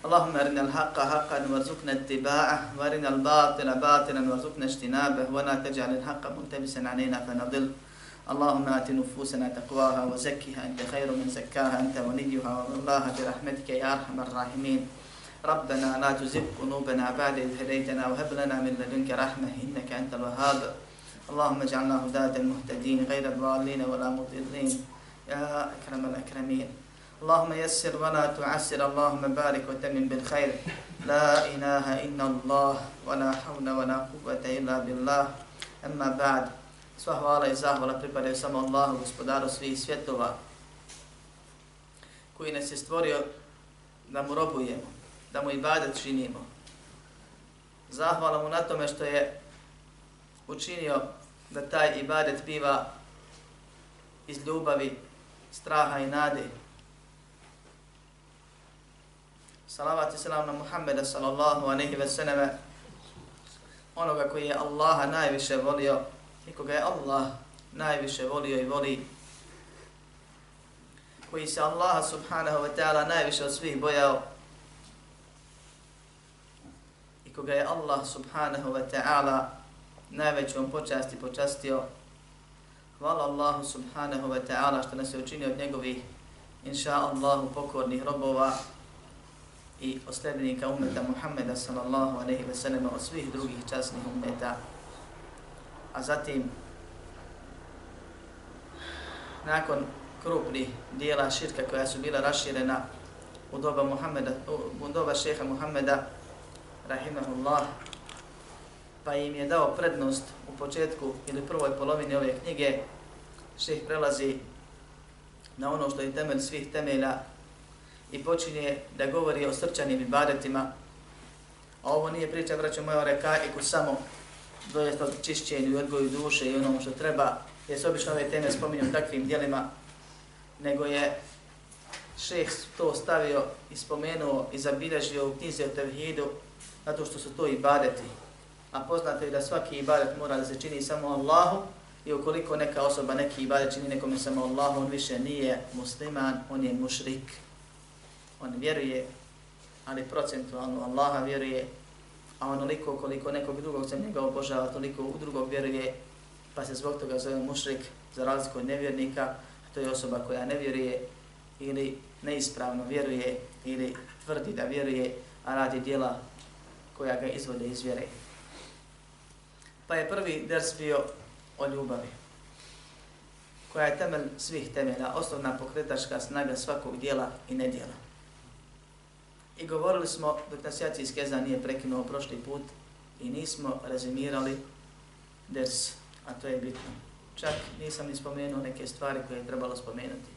اللهم أرنا الحق حقا وارزقنا اتباعه وأرنا الباطل باطلا وارزقنا اجتنابه ولا تجعل الحق ملتبسا علينا فنضل. اللهم آت نفوسنا تقواها وزكها أنت خير من زكاها أنت وليها والله برحمتك يا أرحم الراحمين. ربنا لا تزغ قلوبنا بعد إذ هديتنا وهب لنا من لدنك رحمة إنك أنت الوهاب. اللهم اجعلنا هداة المهتدين غير الضالين ولا مضلين. يا أكرم الأكرمين. اللهم يسر ولا تعسر اللهم بارك وتمن بالخير لا إله إلا الله ولا حول ولا قوة إلا بالله أما بعد Sva hvala i zahvala pripadaju samo Allahu, gospodaru svih svjetova, koji nas je stvorio da mu robujemo, da mu ibadet činimo. Zahvala mu na tome što je učinio da taj ibadet biva iz ljubavi, straha i nade. Salavat i salam na Muhammeda sallallahu aleyhi ve sallame, onoga koji je Allaha najviše volio i koga je Allah najviše volio i voli, koji se Allaha subhanahu wa ta'ala najviše od svih bojao i koga je Allah subhanahu wa ta'ala najvećom počasti počastio. Hvala Allahu subhanahu wa ta'ala što nas je učinio od njegovih inša Allahu pokornih robova i osljednika umeta Muhammeda sallallahu aleyhi ve sellem od svih drugih časnih umeta. A zatim nakon krupnih dijela širka koja su bila raširena u doba Muhammeda, u doba šeha Muhammeda rahimahullah pa im je dao prednost u početku ili prvoj polovini ove knjige šeh prelazi na ono što je temelj svih temelja i počinje da govori o srčanim ibadetima a ovo nije priča, braćo moja, o rekaiku samo dojest od čišćenju i odgoju duše i onomu što treba, jer se obično ove teme spominju takvim dijelima, nego je šeh to stavio i spomenuo i zabilježio u knjizi o tevhidu, zato što su to ibadeti. A poznato je da svaki ibadet mora da se čini samo Allahu i ukoliko neka osoba neki ibadet čini nekome samo Allahu, on više nije musliman, on je mušrik. On vjeruje, ali procentualno Allaha vjeruje, a onoliko koliko nekog drugog za njega obožava, toliko u drugog vjeruje, pa se zbog toga zove mušrik za razliku od nevjernika, to je osoba koja ne vjeruje ili neispravno vjeruje ili tvrdi da vjeruje, a radi dijela koja ga izvode iz vjere. Pa je prvi ders bio o ljubavi, koja je temelj svih temelja, osnovna pokretačka snaga svakog dijela i nedjela. I govorili smo, dok nas jaci iskeza nije prekinuo prošli put, i nismo rezimirali ders, a to je bitno. Čak nisam ni spomenuo neke stvari koje je trebalo spomenuti.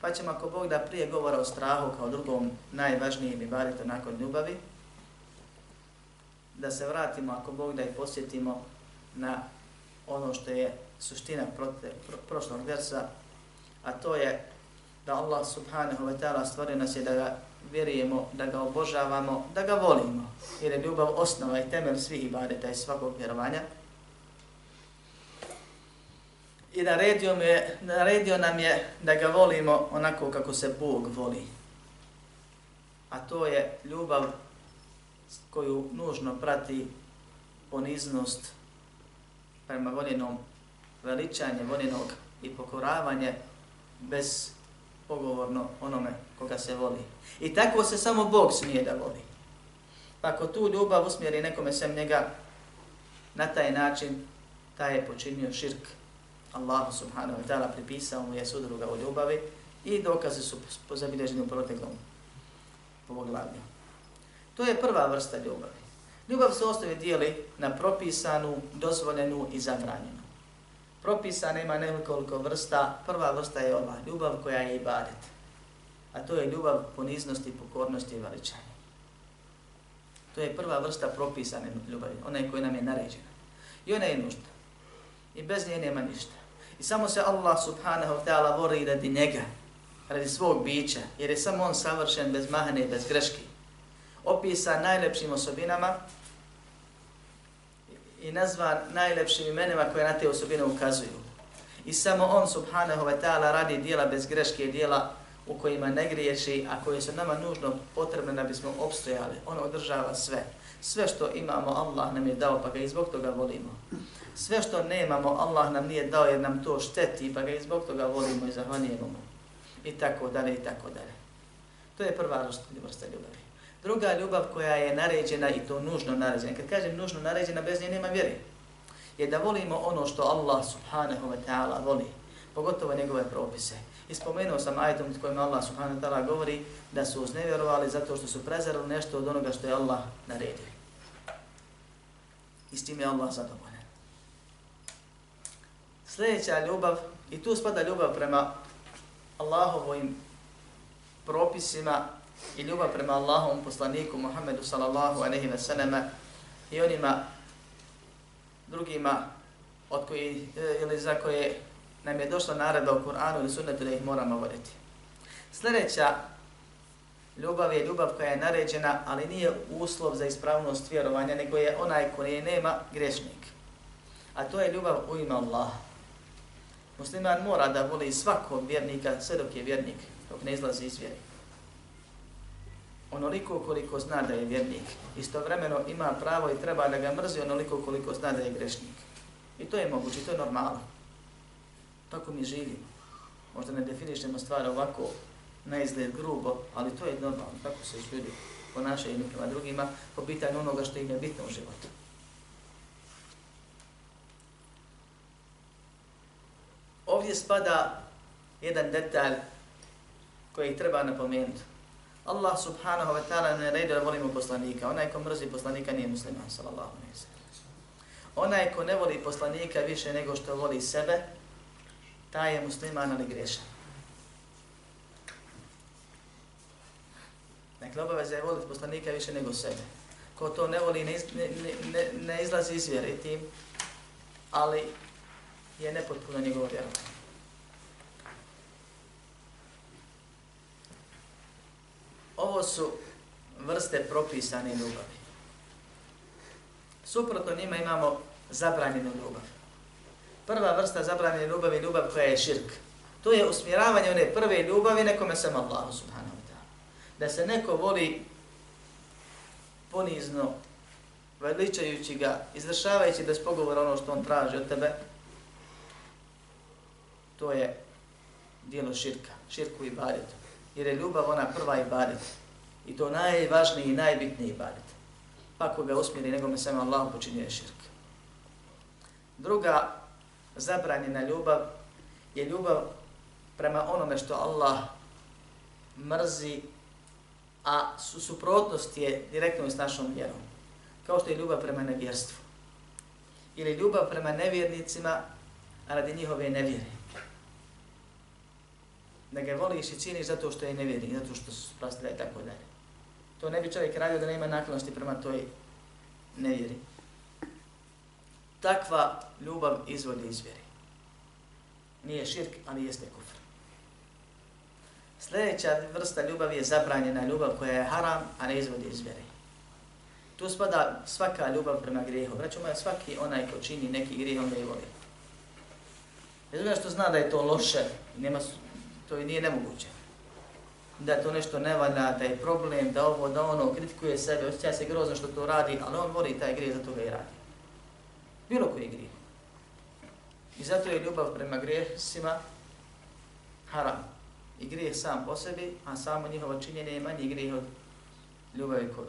Pa ćemo ako Bog da prije govora o strahu kao drugom najvažnijem i barito nakon ljubavi, da se vratimo ako Bog da i posjetimo na ono što je suština prote, pro, prošlog versa, a to je da Allah subhanahu wa ta'ala stvorio nas je da ga vjerujemo, da ga obožavamo, da ga volimo. Jer je ljubav osnova i temelj svih ibadeta i svakog vjerovanja. I naredio, je, naredio nam je da ga volimo onako kako se Bog voli. A to je ljubav koju nužno prati poniznost prema voljenom veličanje voljenog i pokoravanje bez pogovorno onome koga se voli. I tako se samo Bog smije da voli. Pa ako tu ljubav usmjeri nekome sem njega, na taj način taj je počinio širk. Allahu subhanahu wa ta'ala pripisao mu je sudruga u ljubavi i dokaze su pozabilježeni u proteklom poglavlju. To je prva vrsta ljubavi. Ljubav se ostavi dijeli na propisanu, dozvoljenu i zabranjenu. Propisana ima nekoliko vrsta. Prva vrsta je ova, ljubav koja je ibadet. A to je ljubav poniznosti, pokornosti i veličanja. To je prva vrsta propisane ljubavi, ona je koja nam je naređena. I ona je nužna. I bez nje nema ništa. I samo se Allah subhanahu wa ta'ala vori radi njega, radi svog bića, jer je samo on savršen bez mahane i bez greške. Opisa najlepšim osobinama i nazva najlepšim imenima koje na te osobine ukazuju. I samo on subhanahu wa ta'ala radi dijela bez greške, dijela u kojima ne griješi, a koje su nama nužno potrebne da bismo obstojali. On održava sve. Sve što imamo, Allah nam je dao, pa ga i zbog toga volimo. Sve što nemamo, Allah nam nije dao jer nam to šteti, pa ga i zbog toga volimo i zahvaljujemo mu. I tako dalje, i tako dalje. To je prva vrsta ljubavi. Druga ljubav koja je naređena i to nužno naređena. Kad kažem nužno naređena, bez nje nema vjere. Je da volimo ono što Allah subhanahu wa ta'ala voli. Pogotovo njegove propise. I spomenuo sam ajetom kojima Allah subhanahu wa ta'ala govori da su uznevjerovali zato što su prezerali nešto od onoga što je Allah naredio. I s tim je Allah zadovoljan. Sljedeća ljubav, i tu spada ljubav prema Allahovim propisima i ljubav prema Allahovom poslaniku Muhammedu sallallahu aleyhi ve selleme i onima drugima od koji, e, ili za koje nam je došla naredba u Kur'anu ili sunnetu da ih moramo voditi. Sljedeća ljubav je ljubav koja je naređena, ali nije uslov za ispravnost vjerovanja, nego je onaj koji nema grešnik. A to je ljubav u ime Allah. Musliman mora da voli svakog vjernika sve dok je vjernik, dok ne izlazi iz vjernika. Onoliko koliko zna da je vjernik, istovremeno ima pravo i treba da ga mrzi onoliko koliko zna da je grešnik. I to je moguće, to je normalno. Tako mi živimo. Možda ne definišemo stvari ovako na izgled grubo, ali to je normalno. Tako se ljudi ponašaju jednim prema drugima po pitanju onoga što im je bitno u životu. Ovdje spada jedan detalj koji treba napomenuti. Allah subhanahu wa ta'ala ne redi da volimo poslanika. Onaj ko mrzi poslanika nije musliman, sallallahu alaihi wa Onaj ko ne voli poslanika više nego što voli sebe, taj je musliman ali grešan. Dakle, obaveza je voliti poslanika više nego sebe. Ko to ne voli, ne, iz, ne, ne, ne izlazi iz vjere tim, ali je nepotpuno njegovo vjerovanje. Ovo su vrste propisane ljubavi. Suprotno njima imamo zabranjenu ljubav. Prva vrsta zabranjene ljubavi je ljubav koja je širk. To je usmjeravanje one prve ljubavi nekome sam Allahu subhanahu wa ta'ala. Da se neko voli ponizno, veličajući ga, izvršavajući bez pogovora ono što on traži od tebe, to je dijelo širka, širku i badetu. Jer je ljubav ona prva i. I to najvažniji i najbitniji ibadet. Pa ko ga usmjeri, nego me samo Allah počinjuje širk. Druga zabranjena ljubav je ljubav prema onome što Allah mrzi, a su suprotnost je direktno s našom vjerom. Kao što je ljubav prema nevjerstvu. Ili ljubav prema nevjernicima, a radi njihove nevjere da ga voliš i cijeniš zato što je nevjernik, zato što su prastila i tako dalje. To ne bi čovjek radio da nema naklonosti prema toj nevjeri. Takva ljubav izvodi iz vjeri. Nije širk, ali jeste kufr. Sljedeća vrsta ljubavi je zabranjena ljubav koja je haram, a ne izvodi iz vjeri. Tu spada svaka ljubav prema grijehu. Braću moja, svaki onaj ko čini neki grijeh, on ga i voli. Bez što zna da je to loše, nema to i nije nemoguće. Da to nešto ne valja, da je problem, da ovo, da ono, kritikuje sebe, osjeća se grozno što to radi, ali on voli taj grijeh, zato ga i radi. Bilo koji grijeh. I zato je ljubav prema grijesima haram. I grijeh sam po sebi, a samo njihovo činjenje je manji grijeh od ljubavi ko,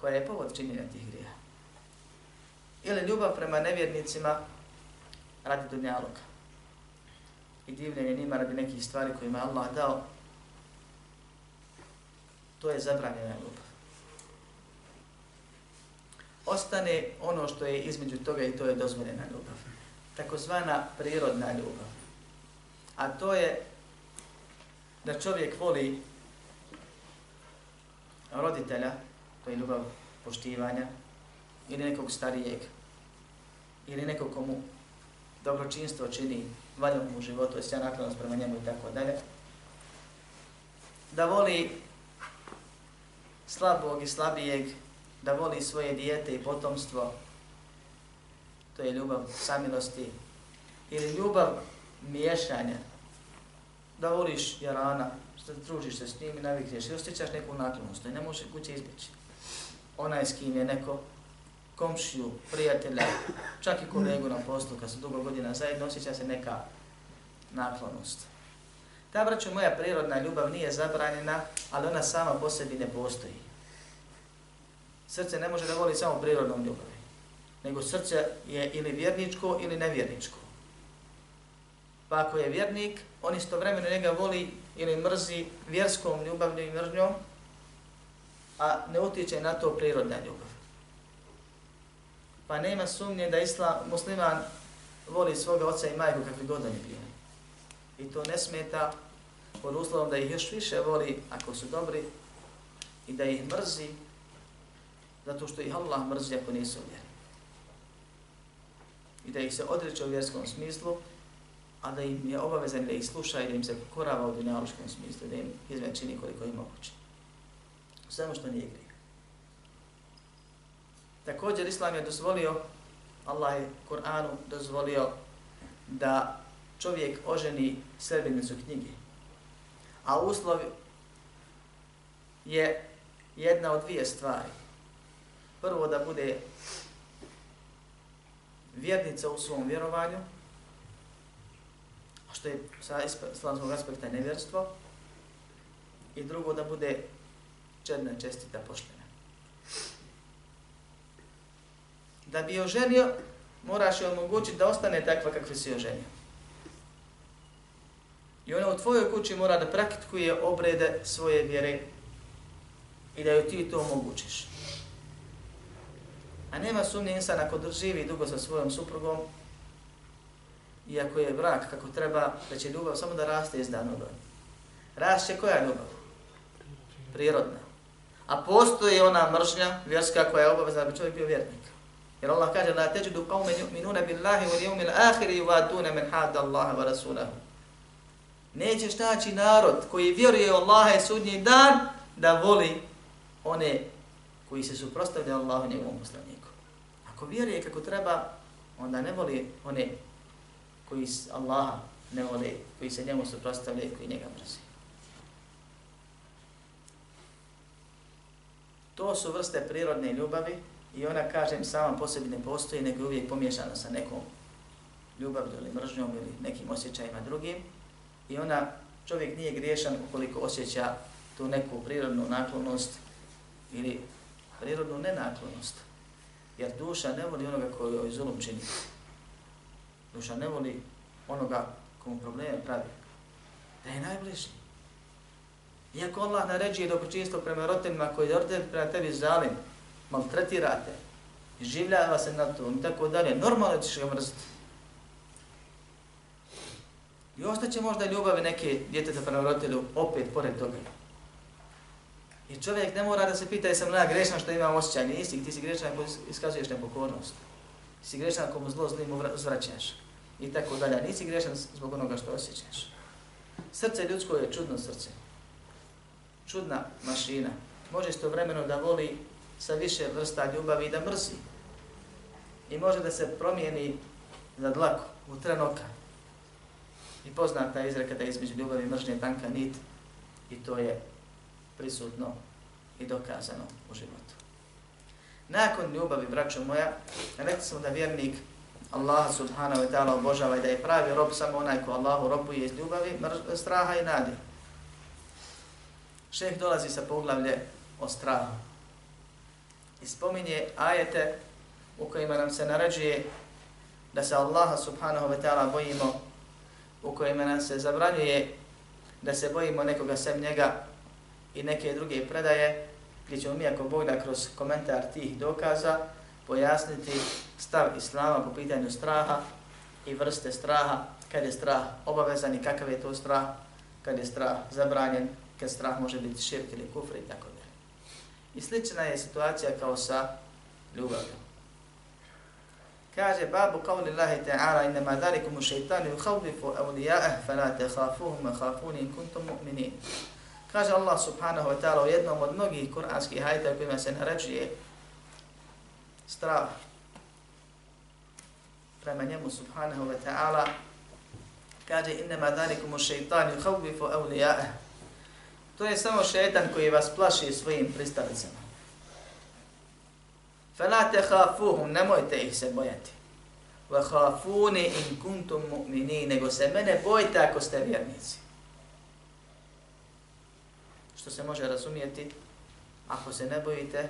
koja je povod činjenja tih grijeha. Ili ljubav prema nevjernicima radi dunjaluka i divljenje njima radi nekih stvari koje ima Allah dao, to je zabranjena ljubav. Ostane ono što je između toga i to je dozvoljena ljubav. Takozvana prirodna ljubav. A to je da čovjek voli roditelja, to je ljubav poštivanja, ili nekog starijeg, ili nekog komu dobročinstvo čini valjom u životu, osjeća naklonost prema njemu i tako dalje. Da voli slabog i slabijeg, da voli svoje dijete i potomstvo, to je ljubav samilosti, ili ljubav miješanja, da voliš jarana, što družiš se s njim i navikneš i osjećaš neku naklonost, i ne može kuće izbjeći. Onaj s kim je neko komšiju, prijatelja, čak i kolegu na poslu, kad su dugo godina zajedno, osjeća se neka naklonost. Ta, braću, moja prirodna ljubav nije zabranjena, ali ona sama po sebi ne postoji. Srce ne može da voli samo prirodnom ljubavi, nego srce je ili vjerničko ili nevjerničko. Pa ako je vjernik, on istovremeno njega voli ili mrzi vjerskom ljubavlju i mržnjom, a ne utječe na to prirodna ljubav. Pa nema sumnje da islam, musliman voli svoga oca i majku kakvi god oni bili. I to ne smeta pod uslovom da ih još više voli ako su dobri i da ih mrzi zato što ih Allah mrzi ako nisu vjeri. I da ih se odreće u vjerskom smislu, a da im je obavezan da ih sluša i da im se pokorava u dinaloškom smislu, da im izme čini koliko im moguće. Samo što nije grije. Također Islam je dozvolio, Allah je Kur'anu dozvolio da čovjek oženi sredbenicu knjige. A uslov je jedna od dvije stvari. Prvo da bude vjernica u svom vjerovanju, što je sa islamskog aspekta nevjerstvo, i drugo da bude čedna, čestita, poštena. Da bi oženio, moraš je omogućiti da ostane takva kakva si oženio. I ona u tvojoj kući mora da praktikuje obrede svoje vjere i da joj ti to omogućiš. A nema sumnje insan ako živi dugo sa svojom suprugom, iako je brak kako treba, da će ljubav samo da raste iz dana u dan. Rašće koja ljubav? Prirodna. A postoji ona mržnja vjerska koja je obavezna da bi čovjek bio vjernik. Jer Allah kaže la teđudu qawmen yu'minuna billahi wal yawmil akhir yuwaduna min hadda Allaha wa rasulahu. Nećeš naći narod koji vjeruje u Allaha i sudnji dan da voli one koji se suprotstavljaju Allahu i njegovom poslaniku. Ako vjeruje kako treba, onda ne voli one koji Allaha ne vole, koji se njemu suprotstavljaju i koji njega mrzi. To su vrste prirodne ljubavi i ona, kažem, sama po sebi ne postoji, nego je uvijek pomiješana sa nekom ljubavlju ili mržnjom ili nekim osjećajima drugim. I ona, čovjek nije griješan ukoliko osjeća tu neku prirodnu naklonost ili prirodnu nenaklonost. Jer duša ne voli onoga koji joj zulum čini. Duša ne voli onoga komu probleme pravi. Da je najbliži. Iako Allah naređuje dobročinstvo prema roditeljima koji je roditelj prema tebi zalim, maltretirate, življava se na to i tako dalje, normalno ćeš ga mrziti. I ostaće možda ljubavi neke djeteta prema roditelju opet pored toga. I čovjek ne mora da se pita jesam ja grešan što imam osjećaj, nisi, ti si grešan ako iskazuješ nepokornost. Ti si grešan ako mu zlo zlim uzvraćaš. I tako dalje, nisi grešan zbog onoga što osjećaš. Srce ljudsko je čudno srce. Čudna mašina. Može istovremeno da voli sa više vrsta ljubavi i da mrzi. I može da se promijeni za dlaku, u tren oka. I poznata izreka da između ljubavi i mržnje tanka nit i to je prisutno i dokazano u životu. Nakon ljubavi, braćo moja, rekli smo da vjernik Allah subhanahu wa ta'ala obožava i da je pravi rob samo onaj ko Allahu robuje iz ljubavi, straha i nadi. Šeh dolazi sa poglavlje o strahu. I spominje ajete u kojima nam se naređuje da se Allaha subhanahu wa ta'ala bojimo, u kojima nam se zabranjuje da se bojimo nekoga sem njega i neke druge predaje, gdje ćemo mi ako Bog da kroz komentar tih dokaza pojasniti stav Islama po pitanju straha i vrste straha, kad je strah obavezan i kakav je to strah, kad je strah zabranjen, kad strah može biti širk ili kufr i tako da. I slična je situacija kao sa ljubavljom. Kaže, babu qavli Allahi ta'ala, inama dhalikum u šeitanu yukhawbifu awlija'ah, fala te khafuni in kuntum mu'minin. Kaže Allah subhanahu wa ta'ala u jednom od mnogih kuranskih hajta kojima se naređuje strah prema njemu subhanahu wa ta'ala kaže inama dhalikum shaytan yukhawwifu awliya'ah to je samo šejtan koji vas plaši svojim pristalicama. Fala takhafuhum nemojte ih se bojati. Wa khafuni in kuntum mu'minin nego se mene bojte ako ste vjernici. Što se može razumijeti ako se ne bojite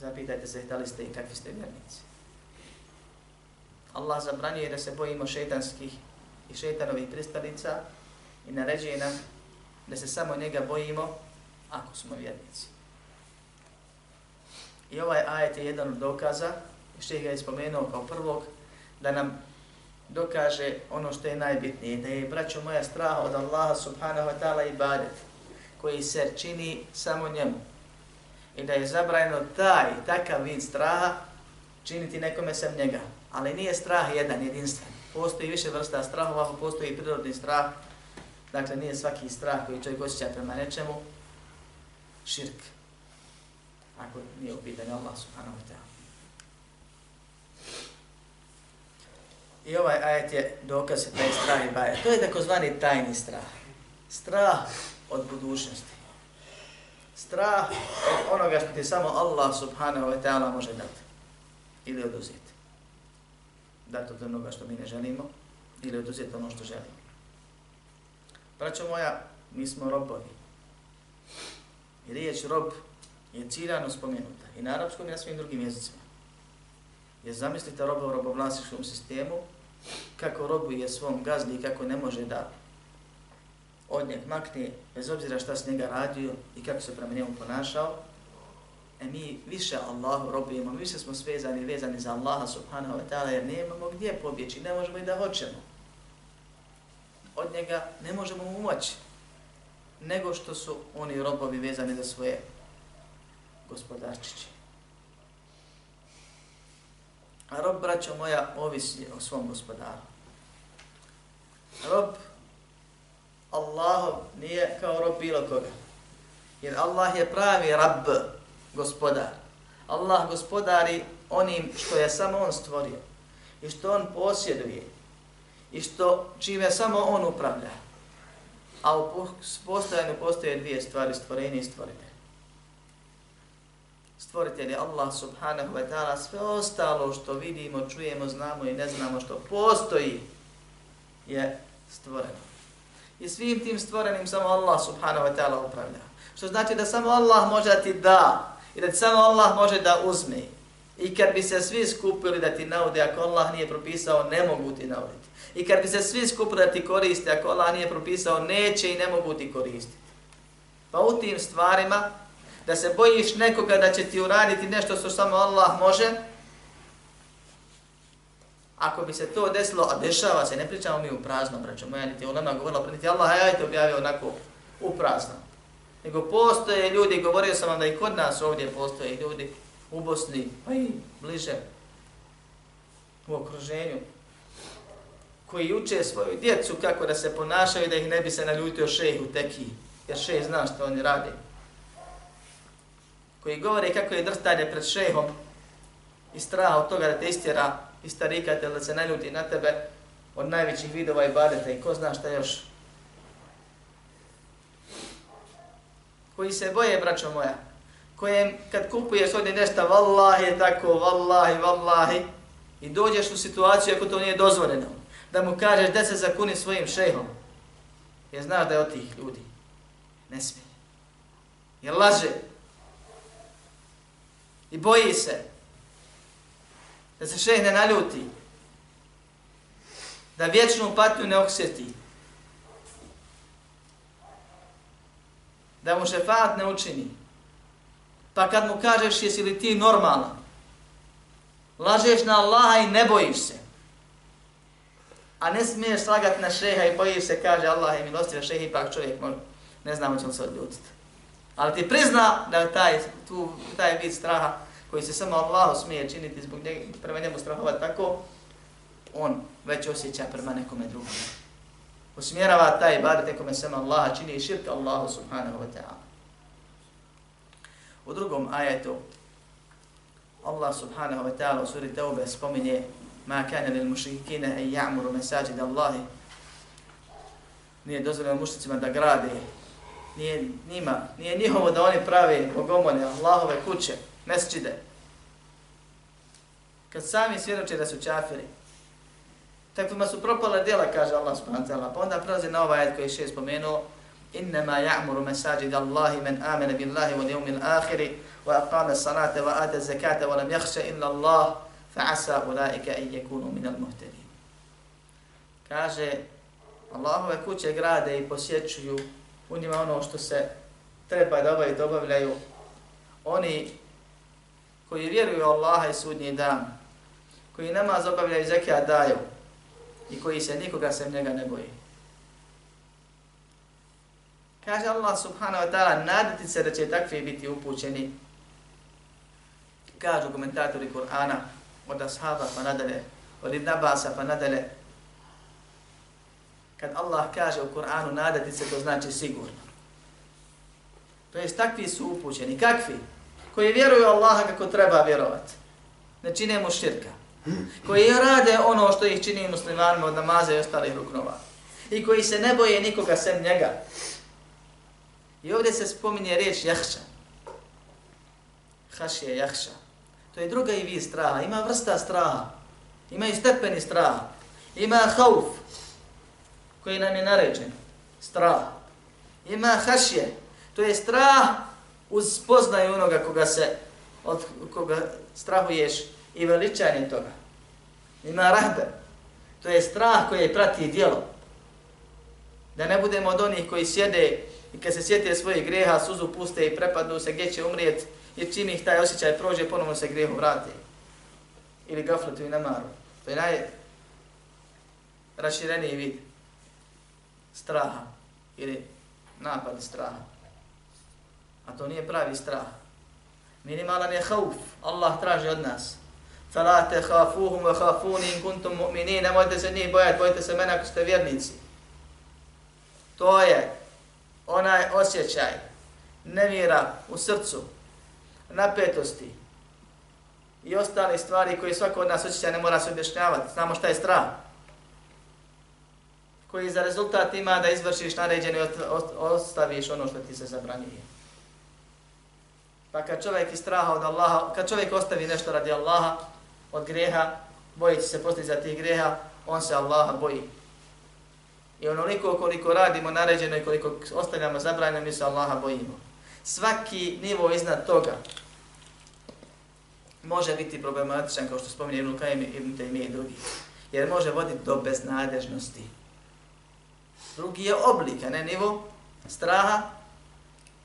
zapitajte se da li ste i kakvi ste vjernici. Allah zabranjuje da se bojimo šeitanskih i šeitanovih pristalica i naređuje nam da se samo njega bojimo ako smo vjernici. I ovaj ajet je jedan od dokaza, što ga je spomenuo kao prvog, da nam dokaže ono što je najbitnije, da je, braćo moja, strah od Allaha subhanahu wa ta'ala ibadet, koji se čini samo njemu. I da je zabrajeno taj, takav vid straha, činiti nekome sem njega. Ali nije strah jedan, jedinstven. Postoji više vrsta strahova, postoji i prirodni strah. Dakle, nije svaki strah koji čovjek osjeća prema nečemu širk. Ako nije u pitanju Allah subhanahu wa ta'ala. I ovaj ajet je dokaz da je strah i baje. To je takozvani tajni strah. Strah od budućnosti. Strah od onoga što ti samo Allah subhanahu wa ta'ala može dati ili oduzeti. Dati od onoga što mi ne želimo ili oduzeti ono što želimo. Braćo moja, mi smo robovi. I riječ rob je ciljano spomenuta i na arapskom i na svim drugim jezicima. Jer zamislite roba u robovlasničkom sistemu, kako robuje svom gazdi i kako ne može da od njeg makne, bez obzira šta s njega radio i kako se prema njemu ponašao, e mi više Allahu robujemo, mi više smo svezani, vezani za Allaha subhanahu wa ta'ala, jer nemamo gdje pobjeći, ne možemo i da hoćemo. Od njega ne možemo mu moći, nego što su oni robovi vezani za svoje gospodarčiće. A rob, braćo moja, ovisi o svom gospodaru. Rob Allahov nije kao rob bilo koga. Jer Allah je pravi rab, gospodar. Allah gospodari onim što je samo on stvorio i što on posjeduje i što čime samo on upravlja. A u postojanju postoje dvije stvari, stvorenje i stvoritelj. Stvoritelj je Allah subhanahu wa ta'ala, sve ostalo što vidimo, čujemo, znamo i ne znamo što postoji je stvoreno. I svim tim stvorenim samo Allah subhanahu wa ta'ala upravlja. Što znači da samo Allah može da ti da i da samo Allah može da uzme. I kad bi se svi skupili da ti naude, ako Allah nije propisao, ne mogu ti nauditi. I kad bi se svi skupili da ti koriste, ako Allah nije propisao, neće i ne mogu ti koristiti. Pa u tim stvarima, da se bojiš nekoga da će ti uraditi nešto što samo Allah može, ako bi se to desilo, a dešava se, ne pričamo mi u prazno, braćo moja, niti ulema govorila, pa niti Allah, ajte objavio onako u prazno. Nego postoje ljudi, govorio sam vam da i kod nas ovdje postoje ljudi u Bosni, pa i bliže u okruženju, koji uče svoju djecu kako da se ponašaju da ih ne bi se naljutio šejh u teki, jer šejh zna što oni rade. Koji govore kako je drstanje pred šejhom i straha od toga da te istjera i starikate da se naljuti na tebe od najvećih vidova i badeta i ko zna šta još. Koji se boje, braćo moja, kojem kad kupuješ ovdje nešto, vallahi je tako, vallahi, vallahi, i dođeš u situaciju ako to nije dozvoljeno, da mu kažeš da se zakuni svojim šejhom. jer znaš da je od tih ljudi. Ne smije. Jer laže. I boji se da se šejh ne naljuti, da vječnu patnju ne osjeti. da mu šefat ne učini. Pa kad mu kažeš jesi li ti normalan, lažeš na Allaha i ne bojiš se. A ne smiješ slagati na šeha i bojiš se, kaže Allah je milostiv, šeha ipak čovjek može, ne znamo će se odljutiti. Ali ti prizna da taj, tu, taj vid straha koji se samo Allahu smije činiti zbog njega, prema njemu strahovati tako, on već osjeća prema nekome drugom. Usmjerava taj ibadet nekome samo Allaha, čini širk Allahu subhanahu wa ta'ala. U drugom ajetu Allah subhanahu wa ta'ala u suri Taube spominje ma kana lil mušrikine en ja'muru mesajid Allahi nije dozvoljeno mušicima da grade nije njima, nije njihovo da oni prave bogomone, Allahove kuće, mesčide. Kad sami svjedoče da su čafiri, takvima su propala djela, kaže Allah subhanahu wa ta'ala. Pa onda prelazi na ovaj ajed koji je še spomenuo, إنما يعمر مساجد الله من آمن بالله واليوم الآخر وأقام الصلاة وآتى الزكاة ولم يخش إلا الله fa'asa ulaika an yakunu min al-muhtadin. Kaže Allahove kuće grade i posjećuju u njima ono što se treba da obavi dobavljaju oni koji vjeruju Allaha i sudnji dan, koji namaz obavljaju zekija daju i koji se nikoga sem njega ne boji. Kaže Allah subhanahu wa ta'ala, nadati se da će takvi biti upućeni. Kažu komentatori Kur'ana, od ashaba pa nadalje, od Ibn Abasa pa nadalje. Kad Allah kaže u Kur'anu nadati se, to znači sigurno. To jest, takvi su upućeni. Kakvi? Koji vjeruju Allaha kako treba vjerovati. Ne čine mu širka. Koji rade ono što ih čini muslimanima od namaza i ostalih ruknova. I koji se ne boje nikoga sem njega. I ovdje se spominje riječ jahša. Haš je jahša. To je druga i vi straha. Ima vrsta straha. Ima i stepeni straha. Ima hauf koji nam je naređen. Strah. Ima hašje. To je strah uz spoznaju onoga koga se od koga strahuješ i veličanje toga. Ima rahbe. To je strah koji prati dijelo. Da ne budemo od onih koji sjede i kad se sjeti svoje greha, suzu puste i prepadnu se gdje će umrijeti, jer čim ih taj osjećaj prođe, ponovno se grijehu vrati. Ili gafletu i namaru. To je naj rašireniji vid straha ili napad straha. A to nije pravi strah. Minimalan je hauf. Allah traži od nas. Fala te hafuhum wa hafuni in kuntum mu'mini, Nemojte se njih bojati, bojite se mene ako ste vjernici. To je onaj osjećaj nevjera u srcu, napetosti i ostale stvari koje svako od nas osjeća ne mora se objašnjavati. Znamo šta je strah. Koji za rezultat ima da izvršiš naređeno i ostaviš ono što ti se zabranjuje. Pa kad čovjek iz straha od Allaha, kad čovjek ostavi nešto radi Allaha, od greha, bojeći se postići tih greha, on se Allaha boji. I onoliko koliko radimo naređeno i koliko ostavljamo zabranjeno, mi se Allaha bojimo. Svaki nivo iznad toga može biti problematičan, kao što spominje Ibn Kajim, Ibn Taymi i drugi. Jer može voditi do beznadežnosti. Drugi je oblik, a ne nivo straha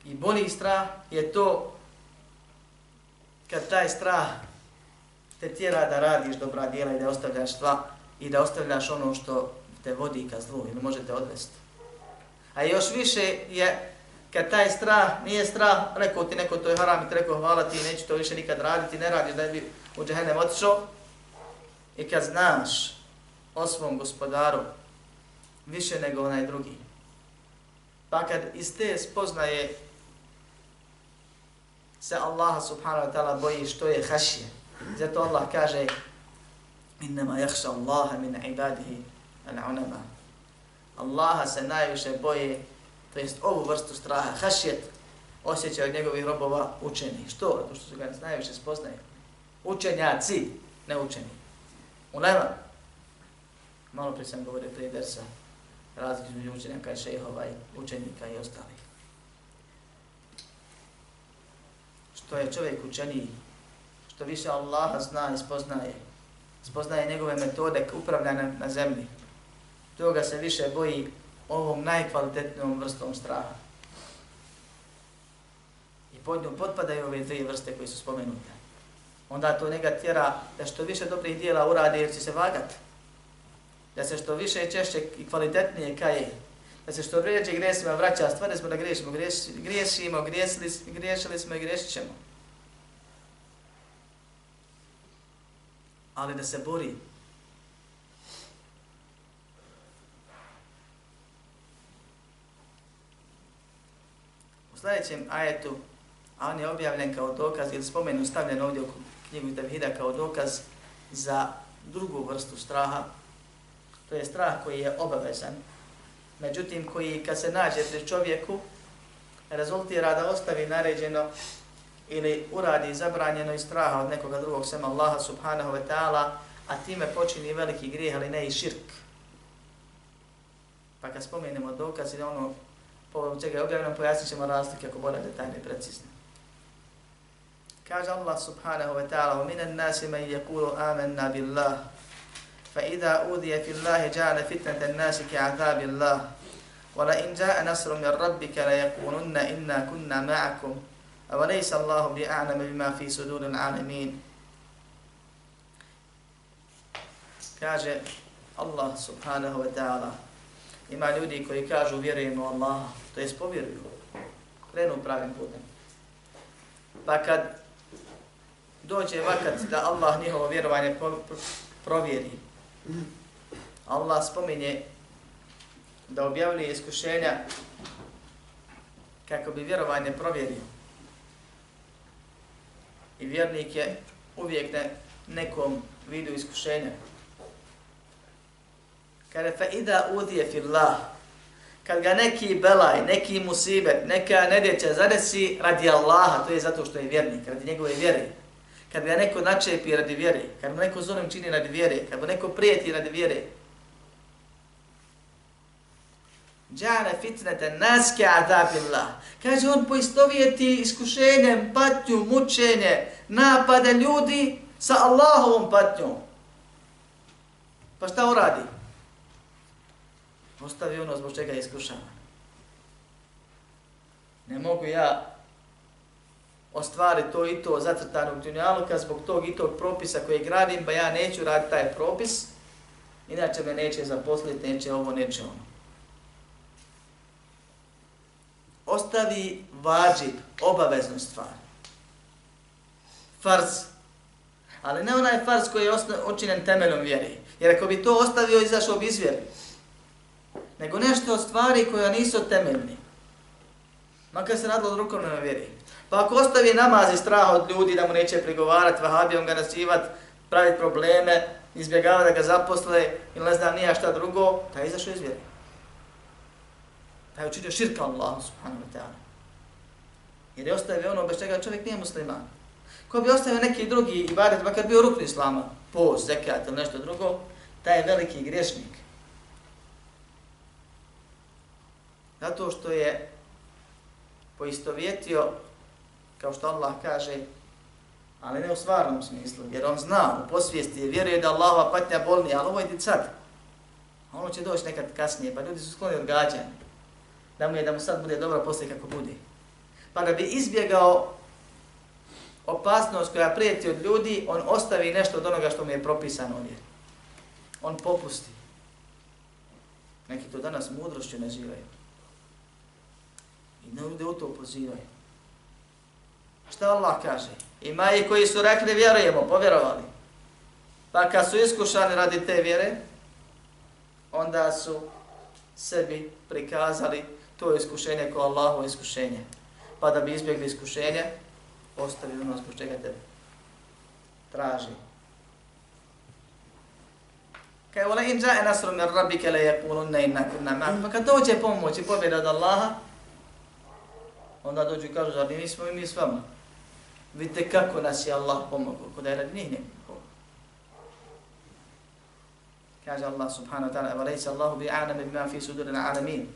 i boli strah je to kad taj strah te tjera da radiš dobra djela i da ostavljaš sva i da ostavljaš ono što te vodi ka zlu ili možete odvesti. A još više je kad taj strah nije strah, rekao ti neko to je haram i ti rekao hvala ti neću to više nikad raditi, ne radiš da bi u džahenem otišao. I kad znaš o svom gospodaru više nego onaj drugi. Pa kad iz te spoznaje se Allah subhanahu wa ta'ala boji što je hašije. Zato Allah kaže innama jahša Allaha min ibadihi al-unama. Allaha se najviše boje, to jest ovu vrstu straha, hašjet, osjeća od njegovih robova učeni. Što? Zato što su ga najviše spoznaju. Učenjaci, ne učeni. Ulema. Malo prije sam govorio prije dersa, razlik između učenjaka i šehova i učenika i ostalih. Što je čovjek učeniji, što više Allaha zna i spoznaje, spoznaje njegove metode upravljanja na zemlji, toga se više boji ovom najkvalitetnijom vrstom straha. I pod njom potpadaju ove dvije vrste koje su spomenute. Onda to njega tjera da što više dobrih dijela uradi jer će se vagat. Da se što više i češće i kvalitetnije kaje. Da se što ređe gresima vraća, stvarno smo da griješimo, griješimo, griješili, griješili smo i griješit ćemo. ali da se bori. Sljedećem ajetu, a on je objavljen kao dokaz, ili spomenu stavljen ovdje u knjigu Tevhida kao dokaz za drugu vrstu straha, to je strah koji je obavezan, međutim koji kad se nađe pri čovjeku, rezultira da ostavi naređeno ili uradi zabranjeno iz straha od nekoga drugog sem Allaha subhanahu wa ta'ala, a time počini veliki grijeh, ali ne i širk. Pa kad spomenemo dokaz ili ono po čega je objavljeno, pojasnit ćemo razlike ako bude detaljne i precizne. Kaže Allah subhanahu wa ta'ala, وَمِنَ النَّاسِ مَنْ يَقُولُ آمَنَّا بِاللَّهِ فَإِذَا أُوذِيَ فِي اللَّهِ جَعَلَ فِتْنَةَ النَّاسِ كَعَذَابِ اللَّهِ وَلَئِنْ جَاءَ نَصْرٌ مِنْ رَبِّكَ لَيَقُولُنَّ إِنَّا كُنَّا مَعَكُمْ أَوَلَيْسَ اللَّهُ بِأَعْلَمَ بِمَا فِي صُدُورِ الْعَالَمِينَ Kaže Allah subhanahu wa ta'ala, ima ljudi koji kažu vjerujemo Allah, to je spovjeruju, krenu pravim putem. Pa kad dođe vakat da Allah njihovo vjerovanje provjeri, Allah spominje da objavljuje iskušenja kako bi vjerovanje provjerio. I vjernik je uvijek na nekom vidu iskušenja. Kada fa ida udije fillah, kad ga neki belaj, neki musibet, neka nedjeća zadesi radi Allaha, to je zato što je vjernik, radi njegove vjere. Kad ga neko načepi radi vjere, kad mu neko zonom čini radi vjere, kad mu neko prijeti radi vjere, Džana fitnete naske adabillah. Kaže on poistovijeti iskušenjem, patnju, mučenje, napada ljudi sa Allahovom patnjom. Pa šta uradi? radi? Ostavi ono zbog čega je iskušavan. Ne mogu ja ostvariti to i to zacrtano u dunjaluka zbog tog i tog propisa koji gradim, pa ja neću raditi taj propis, inače me neće zaposliti, neće ovo, neće ono. Ostavi vađib, obaveznu stvar. Farz. Ali ne onaj farz koji je očinen temeljom vjeri. Jer ako bi to ostavio, izašao bi iz vjeri nego nešto od stvari koja nisu temeljni. Makar se radilo od rukovne na vjeri. Pa ako ostavi namaz i strah od ljudi da mu neće prigovarati, vahabijom ga nasivat, praviti probleme, izbjegava da ga zaposle ili ne znam nija šta drugo, taj je izašao iz vjeri. Taj je učinio širka Allah, subhanahu wa ta'ala. Jer je ostavio ono bez čega čovjek nije musliman. Ko bi ostavio neki drugi ibadet, makar bio rukni islama, post, zekat ili nešto drugo, taj je veliki griješnik. Zato što je poistovjetio, kao što Allah kaže, ali ne u stvarnom smislu, jer on zna, u posvijesti, vjeruje da Allahova patnja bolni, ali ovo je sad. A ono će doći nekad kasnije, pa ljudi su skloni odgađani. Da mu je da mu sad bude dobro poslije kako bude. Pa da bi izbjegao opasnost koja prijeti od ljudi, on ostavi nešto od onoga što mu je propisano ovdje. On popusti. Neki to danas mudrošću nazivaju. I ne ljude u to pozivaju. Šta Allah kaže? Ima i koji su rekli vjerujemo, povjerovali. Pa kad su iskušani radi te vjere, onda su sebi prikazali to iskušenje kao Allahovo iskušenje. Pa da bi izbjegli iskušenje, ostavi ono zbog čega te traži. Kaj vola in džaje nasru min rabike le jekulun inna kunna ma'am. Pa kad dođe pomoć i pobjeda od Allaha, onda dođu i kažu, zar nismo i mi s vama? Vidite kako nas je Allah pomogao, kod je radi njih ne Kaže Allah subhanahu wa ta'ala, evo rejse Allahu bi a'name bima fi suduri na alamin.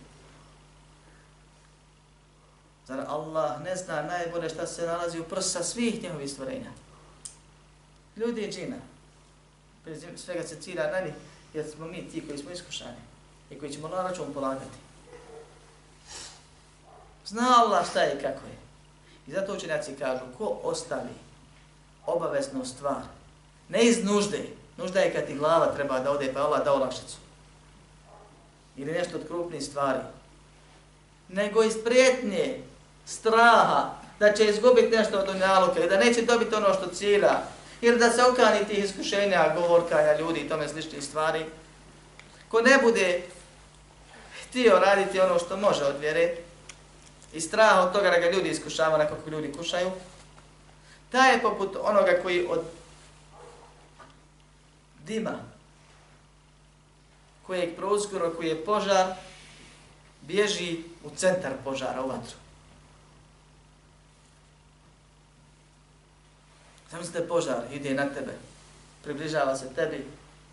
Zar Allah ne zna najbolje šta se nalazi u prsa svih njihovih stvorenja? Ljudi i džina. Prije svega se cilja na njih, jer smo mi ti koji smo iskušani i koji ćemo na račun polagati. Zna Allah šta je i kako je. I zato učenjaci kažu, ko ostavi obaveznu stvar, ne iz nužde, nužda je kad ti glava treba da ode, pa Allah da olakšicu. Ili nešto od krupnih stvari. Nego iz prijetnje, straha, da će izgubiti nešto od unjaluka i da neće dobiti ono što cilja, ili da se okani tih iskušenja, govorkanja ljudi i tome sličnih stvari, ko ne bude htio raditi ono što može od vjere i strah od toga da ga ljudi iskušava onako kako ljudi kušaju, taj je poput onoga koji od dima, kojeg prozgoro, koji je požar, bježi u centar požara, u vatru. Zamislite požar, ide na tebe, približava se tebi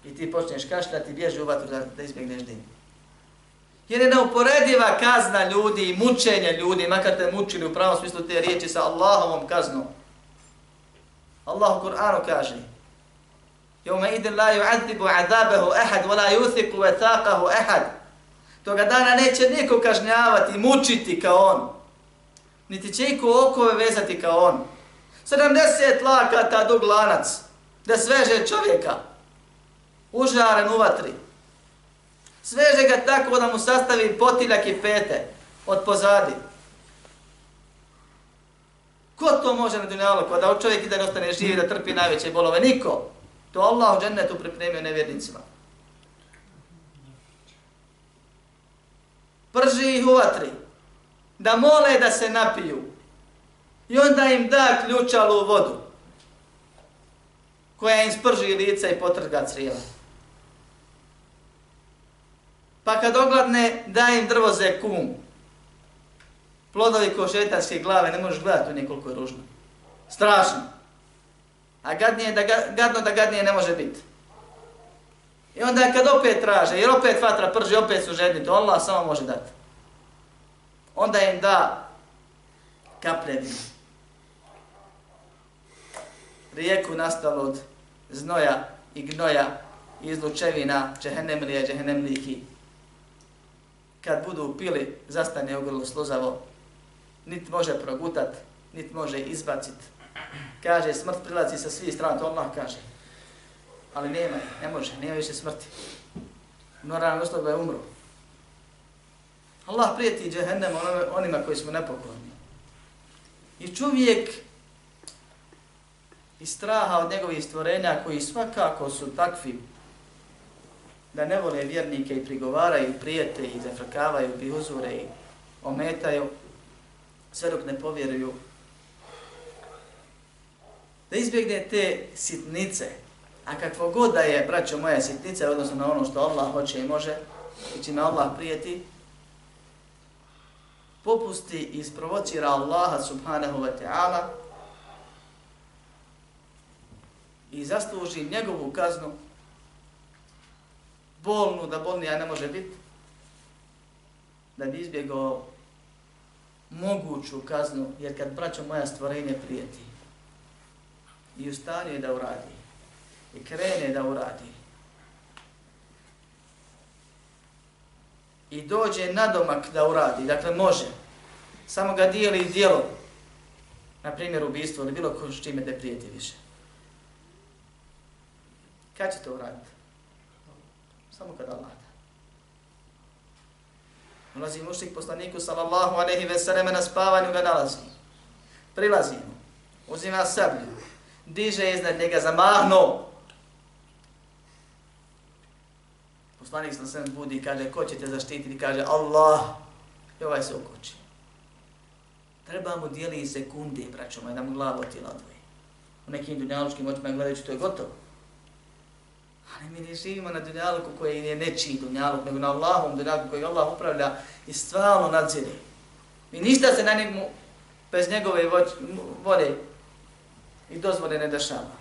i ti počneš kašljati, bježi u vatru da, da izbjegneš dim. Jer je neuporediva kazna ljudi i mučenje ljudi, makar te mučili u pravom smislu te riječi sa Allahovom kaznom. Allah u Kur'anu kaže Jome idin la yu'adibu azabehu ahad, wa la yuthiku vetaqahu ahad. Toga dana neće niko kažnjavati, mučiti kao on. Niti će iko okove vezati kao on. 70 lakata dug lanac, da sveže čovjeka, užaren u vatri. Sveže ga tako da mu sastavi potiljak i pete od pozadi. Ko to može na dunjalu, da čovjek i da ne ostane živi, da trpi najveće bolove? Niko. To Allah u džennetu pripremio nevjernicima. Prži ih u vatri, da mole da se napiju. I onda im da ključalu vodu, koja im sprži lica i potrga crijeva. Pa kad ogladne, daje im drvo ze kum. Plodovi ko šetanske glave, ne možeš gledati u nje je ružno. Strašno. A gadnije da, gadno da gadnije ne može biti. I onda kad opet traže, jer opet vatra prži, opet su žedni, to Allah samo može dati. Onda im da kaplje vina. Rijeku nastalo od znoja i gnoja i izlučevina džehennemlije, džehennemliki. Kad budu pili, zastane u grlu sluzavo, nit može progutat, nit može izbacit. Kaže, smrt prilazi sa svih strana, to Allah kaže. Ali nema, ne može, nema više smrti. Moram osoba je umro. Allah prijeti džehennem onima koji smo nepokorni. I čovjek iz straha od njegovih stvorenja koji svakako su takvi da ne vole vjernike i prigovaraju, prijete i zafrkavaju, bi uzure i ometaju, sve dok ne povjeruju. Da izbjegne te sitnice, a kakvo god da je, braćo moja, sitnica, odnosno na ono što Allah hoće i može, i čime Allah prijeti, popusti i isprovocira Allaha subhanahu wa ta'ala i zasluži njegovu kaznu, bolnu, da bolnija ne može biti, da bi izbjegao moguću kaznu, jer kad braćo moja stvorenje prijeti i ustane da uradi i krene da uradi i dođe na domak da uradi, dakle može, samo ga dijeli dijelo, na primjer ubistvo ili bilo ko s čime da prijeti više. Kad će to uraditi? Samo kada Allah da. Ulazi mušik poslaniku sallallahu alaihi ve sallam na spavanju ga nalazi. Prilazi mu. Uzima sablju. Diže iznad njega zamahno. Poslanik sam se budi i kaže, ko će te zaštititi? Kaže, Allah. I ovaj se ukoči. Treba mu dijeli sekunde, braćo moj, da mu glavo tijela odvoji. U nekim dunjalučkim očima gledajući, to je gotovo. Ali mi ne živimo na dunjaluku koji je nečiji dunjaluk, nego na Allahom dunjaluku koji Allah upravlja i stvarno nadzire. I ništa se na njemu bez njegove vode i dozvole ne dešava.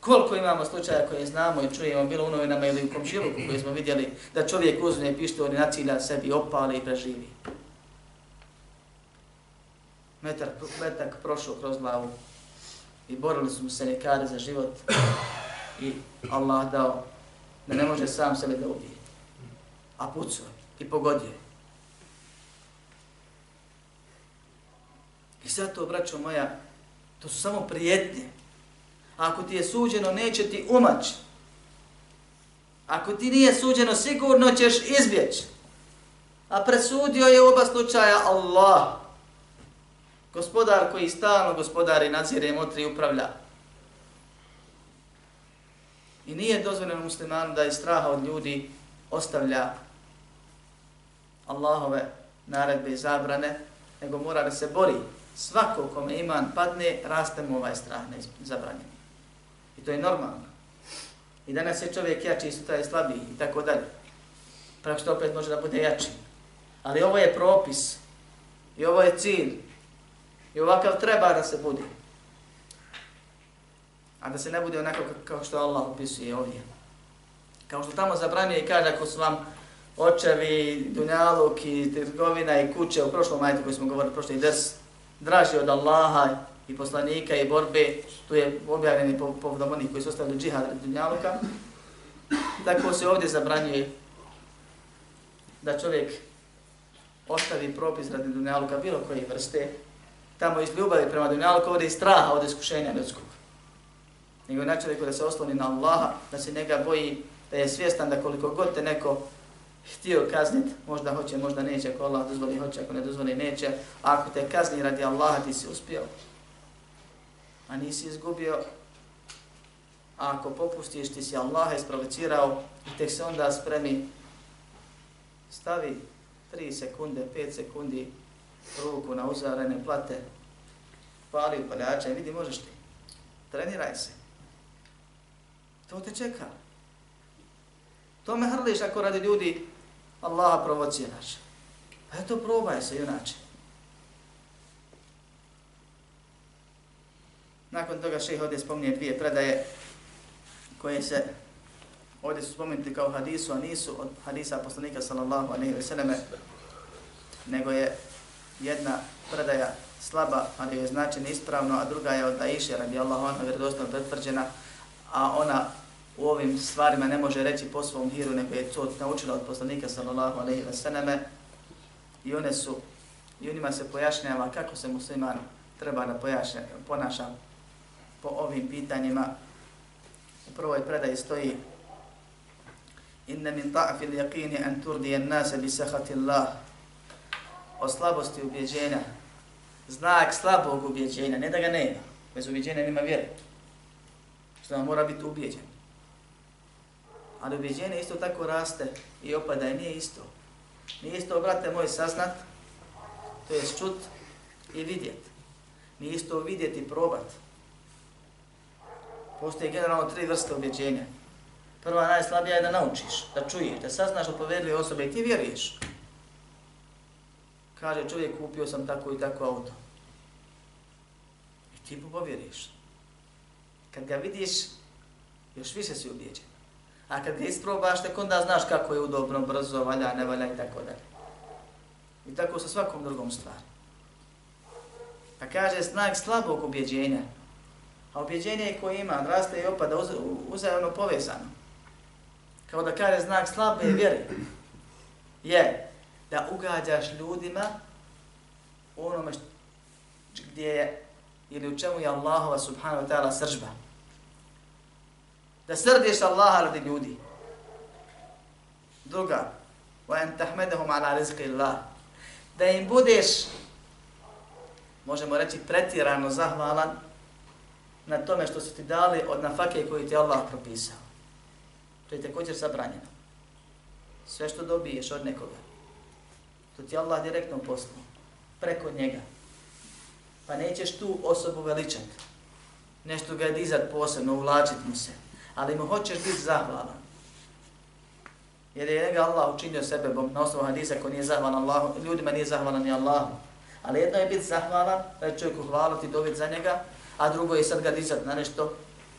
Koliko imamo slučaja koje znamo i čujemo, bilo u novinama ili u komšiluku koje smo vidjeli da čovjek uzme pištol i nacilja sebi, opale i preživi. Metar, metak prošao kroz glavu i borili su mu se nekada za život i Allah dao da ne može sam sebe da ubije. A pucao i pogodio. I zato, braćo moja, to su samo prijetnje. Ako ti je suđeno, neće ti umać. Ako ti nije suđeno, sigurno ćeš izbjeći. A presudio je oba slučaja Allah. Gospodar koji stalno gospodari nadzire, motri i upravlja I nije dozvoljeno muslimanu da iz straha od ljudi ostavlja Allahove naredbe i zabrane, nego mora da se bori. Svako kome iman padne, raste mu ovaj strah zabranjen. I to je normalno. I danas je čovjek jači, sutra je slabiji i tako dalje. Pravo što opet može da bude jači. Ali ovo je propis. I ovo je cilj. I ovakav treba da se bude. A da se ne bude onako kao što Allah opisuje ovdje. Kao što tamo zabranio i kaže ako su vam očevi, dunjaluk i trgovina i kuće u prošlom majtu koji smo govorili, prošli des, draži od Allaha i poslanika i borbe, tu je objavljeni povodom onih koji su ostavili džihad od dunjaluka, tako se ovdje zabranjuje da čovjek ostavi propis radi dunjaluka bilo koje vrste, tamo iz ljubavi prema dunjaluku, ovdje iz straha od iskušenja ljudskog. Nego na čovjeku da se osloni na Allaha, da se njega boji, da je svjestan da koliko god te neko htio kaznit, možda hoće, možda neće, ako Allah dozvoli hoće, ako ne dozvoli neće, a ako te kazni radi Allaha, ti si uspio, a nisi izgubio, a ako popustiš, ti si Allaha isprovocirao i tek se onda spremi, stavi 3 sekunde, 5 sekundi ruku na uzarene plate, pali upaljača i vidi možeš ti. Treniraj se. To te čeka. To me hrliš ako radi ljudi Allaha provociraš. Pa eto, probaj se, junače. Nakon toga šeh ovdje spominje dvije predaje koje se ovdje su spomenuti kao hadisu, a nisu od hadisa poslanika sallallahu alaihi wa selleme, nego je jedna predaja slaba, ali je značena ispravno, a druga je od Aisha radijallahu anha vjerodostojno pretvrđena, a ona u ovim stvarima ne može reći po svom hiru, nego je to naučila od poslanika sallallahu alaihi wa sallame i one su, i onima se pojašnjava kako se musliman treba da pojašnja, ponaša po ovim pitanjima. U prvoj predaji stoji Inna min ta'fi al-yaqini an turdi an-nasa bi sahati Allah. O slabosti ubjeđenja. Znak slabog ubjeđenja, ne da ga nema. Bez ubjeđenja nema vjere. Što nam mora biti ubijeđen. Ali ubijeđenje isto tako raste i opada i nije isto. Nije isto, brate moj, saznat, to je čut i vidjet. Nije isto vidjeti i probat. Postoje generalno tri vrste ubjeđenja. Prva najslabija je da naučiš, da čuješ, da saznaš od povedljive osobe i ti vjeruješ. Kaže čovjek, kupio sam tako i tako auto. I ti povjeriš. Kad ga vidiš, još više si ubijeđen. A kad ga isprobaš, tek onda znaš kako je udobno, brzo, valja, ne valja i tako dalje. I tako sa svakom drugom stvari. Pa kaže znak slabog ubjeđenja. A ubjeđenje koje ima, raste i opada, uz, uzajemno povezano. Kao da kaže znak slabe vjere. Je da ugađaš ljudima onome što, gdje je ili u čemu je Allahova subhanahu wa ta'ala sržba. Da srdiš Allaha radi ljudi. Druga, wa an tahmadahum ala rizqi Allah. Da im budeš možemo reći pretirano zahvalan na tome što su ti dali od nafake koju ti Allah propisao. To je također zabranjeno. Sve što dobiješ od nekoga, to ti Allah direktno poslu, preko njega. Pa nećeš tu osobu veličati, nešto ga dizat posebno, uvlačit mu se, ali mu hoćeš biti zahvalan. Jer je njega Allah učinio sebe na osnovu hadisa ko nije zahvalan Allahu, ljudima nije zahvalan ni Allahu. Ali jedno je biti zahvalan, da je čovjeku hvaliti, dobiti za njega, a drugo je sad ga dizat na nešto,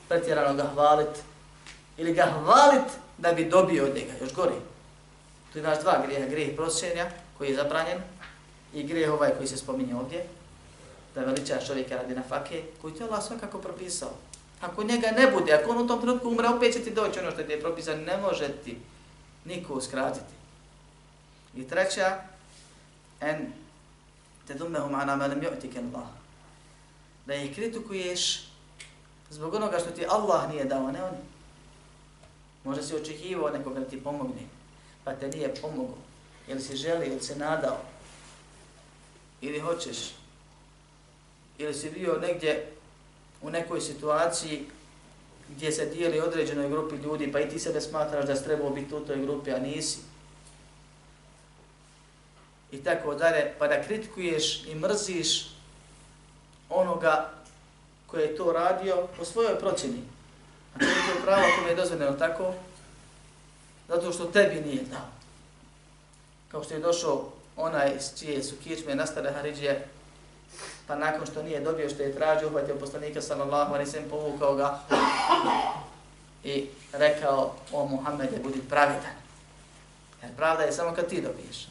pretjerano ga hvalit, ili ga hvalit da bi dobio od njega, još gori. Tu imaš dva grijeha, grijeh prosjenja koji je zabranjen i grijeh ovaj koji se spominje ovdje, da veličaš čovjeka radi na fake, koji ti Allah svakako propisao. Ako njega ne bude, ako on u tom trenutku umre, opet će ti doći ono što ti je propisano, ne može ti niko uskratiti. I treća, en te dumehum ana melem ju'tik Allah. Da ih kritikuješ zbog onoga što ti Allah nije dao, ne oni. Možda si očekivao nekoga da ti pomogne, pa te nije pomogao. Ili si želi, ili se nadao, ili hoćeš, ili si bio negdje u nekoj situaciji gdje se dijeli određenoj grupi ljudi, pa i ti sebe smatraš da si trebao biti u toj grupi, a nisi. I tako dalje, pa da kritikuješ i mrziš onoga koji je to radio po svojoj procjeni. A to je pravo kome je dozvoljeno tako, zato što tebi nije dao. Kao što je došao onaj s čije su kičme nastale Haridžije, pa nakon što nije dobio što je tražio, uhvatio poslanika sallallahu alaihi sallam, povukao ga i rekao, o Muhammede, budi pravedan. Jer pravda je samo kad ti dobiješ.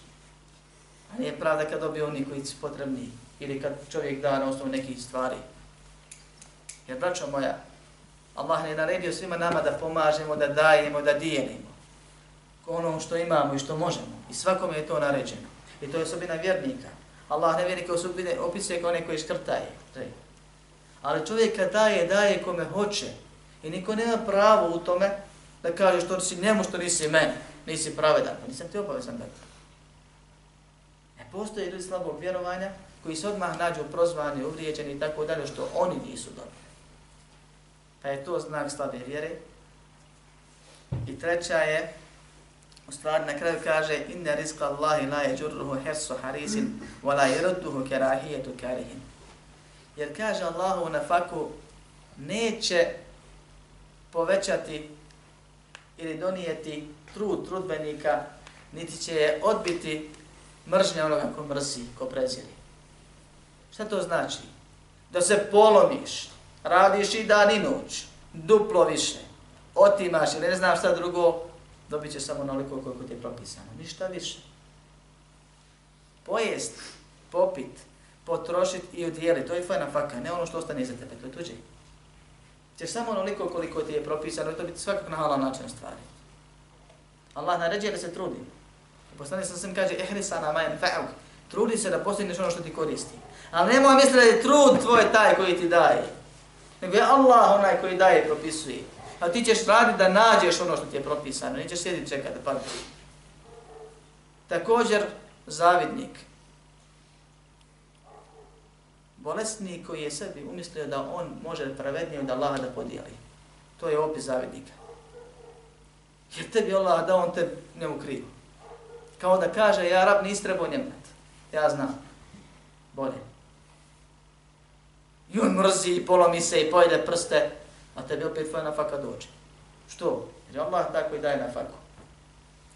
A nije pravda kad dobije oni koji su potrebni ili kad čovjek da na osnovu nekih stvari. Jer, braćo moja, Allah ne naredio svima nama da pomažemo, da dajemo, da dijelimo. Ono što imamo i što možemo. I svakome je to naređeno. I to je osobina vjernika. Allah ne vjernike osobine opisuje kao neko škrtaje. Ali čovjek kad daje, daje kome hoće. I niko nema pravo u tome da kaže što si njemu, što nisi meni. Nisi pravedan. Pa nisam ti obavezan da. Ne postoje ljudi slabog vjerovanja koji se odmah nađu prozvani, uvrijeđeni i tako dalje, što oni nisu dobri. Pa je to znak slabe vjere. I treća je, u stvari na kraju kaže, inna rizqa Allahi la yajurruhu hirsu harisin, wa la je rudduhu karihin. Jer kaže Allahu na faku, neće povećati ili donijeti trud trudbenika, niti će je odbiti mržnja onoga ko mrzi, ko preziri. Šta to znači? Da se polomiš, radiš i dan i noć, duplo više, otimaš ili ne znam šta drugo, dobit će samo naliko koliko ti je propisano. Ništa više. Pojest, popit, potrošit i udjeli, to je fajna faka, ne ono što ostane za tebe, to je tuđe. Ćeš samo onoliko koliko ti je propisano, to biti svakak na halal način stvari. Allah naređuje da se trudi. Poslani sam sam kaže, ehrisana majem fa'uk, trudi se da postigneš ono što ti koristi. Ali nemoj misliti da je trud tvoj taj koji ti daje. Nego je Allah onaj koji daje i propisuje. A ti ćeš raditi da nađeš ono što ti je propisano. Nećeš sjediti čekati da padne. Također, zavidnik. Bolesnik koji je sebi umislio da on može pravednije od Allaha da podijeli. To je opis zavidnika. Jer tebi Allah da on te ne ukrivo. Kao da kaže, ja rab nis trebao njemu Ja znam. Bolje. I on mrzi i polomi se i pojede prste, a tebi opet tvoja nafaka dođe. Što? Jer Allah tako i daje nafaku.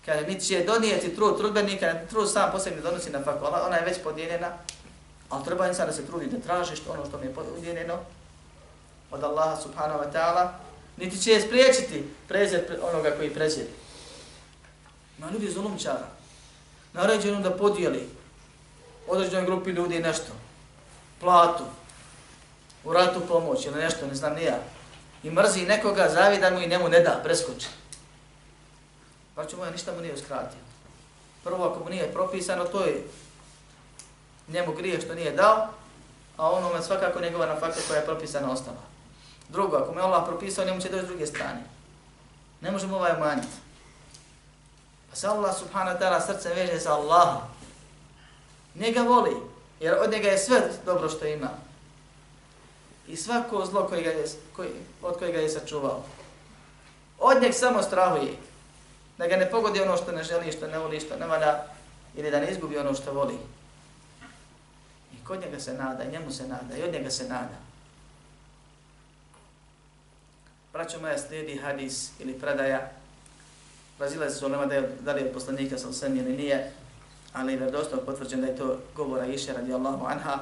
Kaže, mi će donijeti trud trudbenika, trud sam posebno donosi nafaku, ona, ona je već podijeljena, ali treba insan da se trudi da traži što ono što mi je podijeljeno od Allaha subhanahu wa ta'ala, niti će je spriječiti prezir onoga koji preziri. Ma ljudi zulumčara, naređeno da podijeli određenoj grupi ljudi nešto, platu, u ratu pomoć ili nešto, ne znam nija, i mrzi nekoga, zavida mu i njemu ne da, preskoči. Pa moja, ništa mu nije uskratio. Prvo, ako mu nije propisano, to je njemu grije što nije dao, a ono me svakako njegova nafaka koja je propisana ostala. Drugo, ako me Allah propisao, njemu će doći s druge strane. Ne možemo ovaj umanjiti. Pa se Allah subhanahu wa ta'ala srce veže za Allaha. Njega voli, jer od njega je sve dobro što ima i svako zlo koje ga je, koji, od kojega je sačuvao. Od njeg samo strahuje. Da ga ne pogodi ono što ne želi, što ne voli, što ne valja, ili da ne izgubi ono što voli. I kod njega se nada, i njemu se nada, i od njega se nada. Braćo moja slijedi hadis ili predaja. razilazi se ulema da, je, da li je poslanika sa ili nije, ali je dosta potvrđen da je to govora iše radi Allahu anha,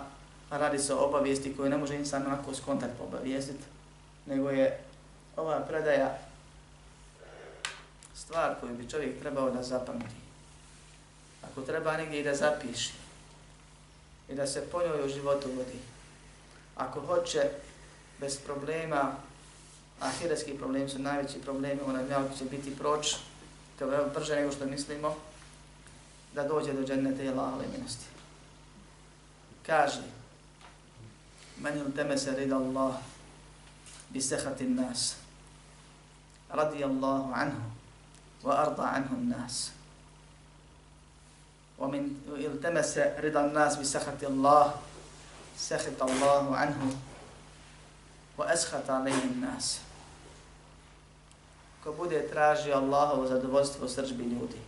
a radi se o obavijesti koju ne može insan onako skontakt obavijestiti, nego je ova predaja stvar koju bi čovjek trebao da zapamti. Ako treba negdje i da zapiši i da se po njoj u životu vodi. Ako hoće bez problema, a hiretski problemi su najveći problemi, ona mjavak će biti proč, to je brže nego što mislimo, da dođe do džennete i Allahove milosti. Kaže, من التمس رضا الله بسخط الناس رضي الله عنه وأرضى عنه الناس ومن التمس رضا الناس بسخط الله سخط الله عنه وأسخط عليه الناس ko bude tražio Allahovo zadovoljstvo u srđbi ljudi.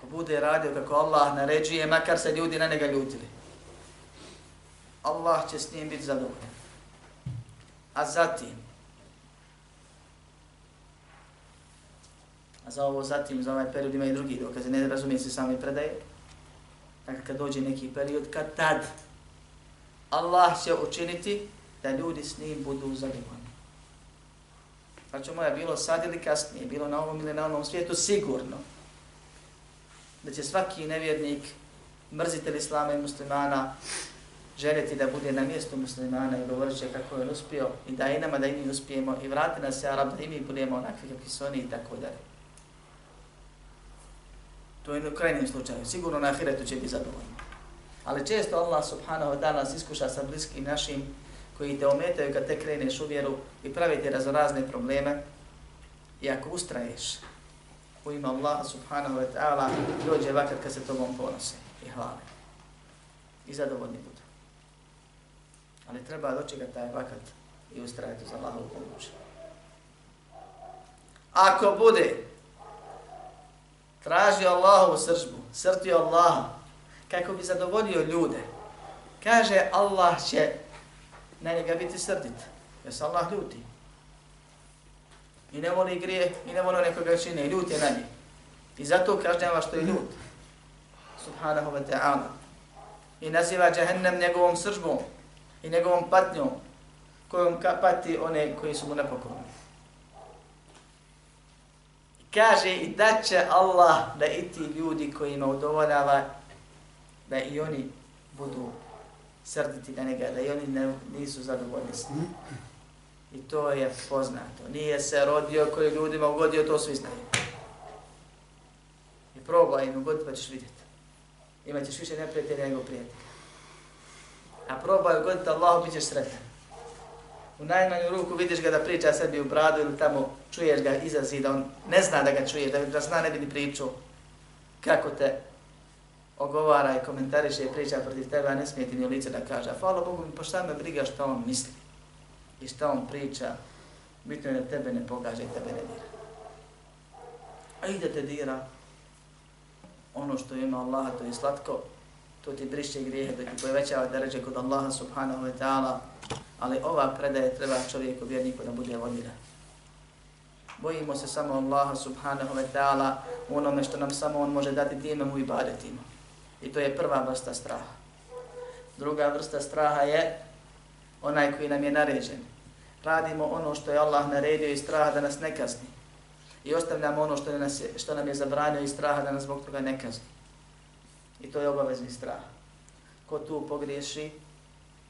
Ko bude radio kako Allah naređuje, makar se ljudi na njega ljutili. Allah će s njim biti zadovoljan. A zatim, a za ovo zatim, za ovaj period ima i drugi dokaze, ne razumije se sami predaje, dakle kad dođe neki period, kad tad Allah će učiniti da ljudi s njim budu zadovoljni. Pa će moja bilo sad ili kasnije, bilo na ovom ili na onom svijetu, sigurno da će svaki nevjernik, mrzitelj islama i muslimana, željeti da bude na mjestu muslimana i govorit će kako je uspio i da i nama da i mi uspijemo i vrati nas se Arab da i mi budemo onakvi kakvi su oni i tako dalje. To je u krajnjem slučaju. Sigurno na ahiretu će biti zadovoljno. Ali često Allah subhanahu wa ta'ala nas iskuša sa bliskim našim koji te ometaju kad te kreneš u vjeru i pravi ti razne probleme. I ako ustraješ u ima Allah subhanahu wa ta'ala, dođe vakat kad se tobom ponose i hvale. I zadovoljni budu. Ali treba dočekati taj vakat i ustrajati za Allahovu pomoć. Ako bude tražio Allahovu sržbu, srtio Allaha, kako bi zadovoljio ljude, kaže Allah će na njega biti srdit, jer se Allah ljuti. I ne voli grije, i ne voli nekoga čine, i ljut je na njih. I zato kažnjava što je ljut. Subhanahu wa ta'ala. I naziva džahennem njegovom sržbom i njegovom patnjom kojom pati one koji su mu nepokorni. Kaže i da će Allah da i ti ljudi kojima udovoljava da i oni budu srditi na njega, da i oni ne, nisu zadovoljni s njim. I to je poznato. Nije se rodio koji ljudima ugodio, to svi znaju. I probaj im ugoditi pa ćeš vidjeti. Imaćeš više neprijatelja nego prijatelja. A probaj ugoditi Allahu, bit ćeš sretan. U najmanju ruku vidiš ga da priča sebi u bradu ili tamo čuješ ga iza zida, on ne zna da ga čuje, da, da zna ne bi ni pričao kako te ogovara i komentariše i priča protiv tebe, a ne smije ti ni u lice da kaže. A hvala Bogu, pa šta me briga što on misli i šta on priča, bitno je da tebe ne pogađa i tebe ne dira. A i da te dira, ono što ima Allah, to je slatko, to ti briše grijehe, da ti povećava deređe kod Allaha subhanahu wa ta'ala, ali ova predaje treba čovjeku vjerniku da bude vodila. Bojimo se samo Allaha subhanahu wa ta'ala onome što nam samo on može dati time mu ibadetimo. I to je prva vrsta straha. Druga vrsta straha je onaj koji nam je naređen. Radimo ono što je Allah naredio i straha da nas ne kazni. I ostavljamo ono što, nas je, što nam je zabranio i straha da nas zbog toga ne kazni. I to je obavezni strah. Ko tu pogriješi,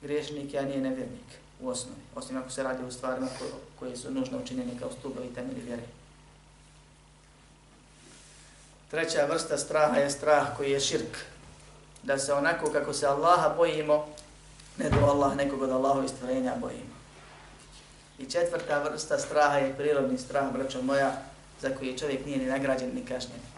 griješnik je, a nije nevjernik u osnovi. Osim ako se radi o stvarima koje su nužno učinjene kao stubovi temelji vjere. Treća vrsta straha je strah koji je širk. Da se onako kako se Allaha bojimo, ne do Allah nekog od Allahovi stvorenja bojimo. I četvrta vrsta straha je prirodni strah, braćo moja, za koji čovjek nije ni nagrađen ni kažnjen.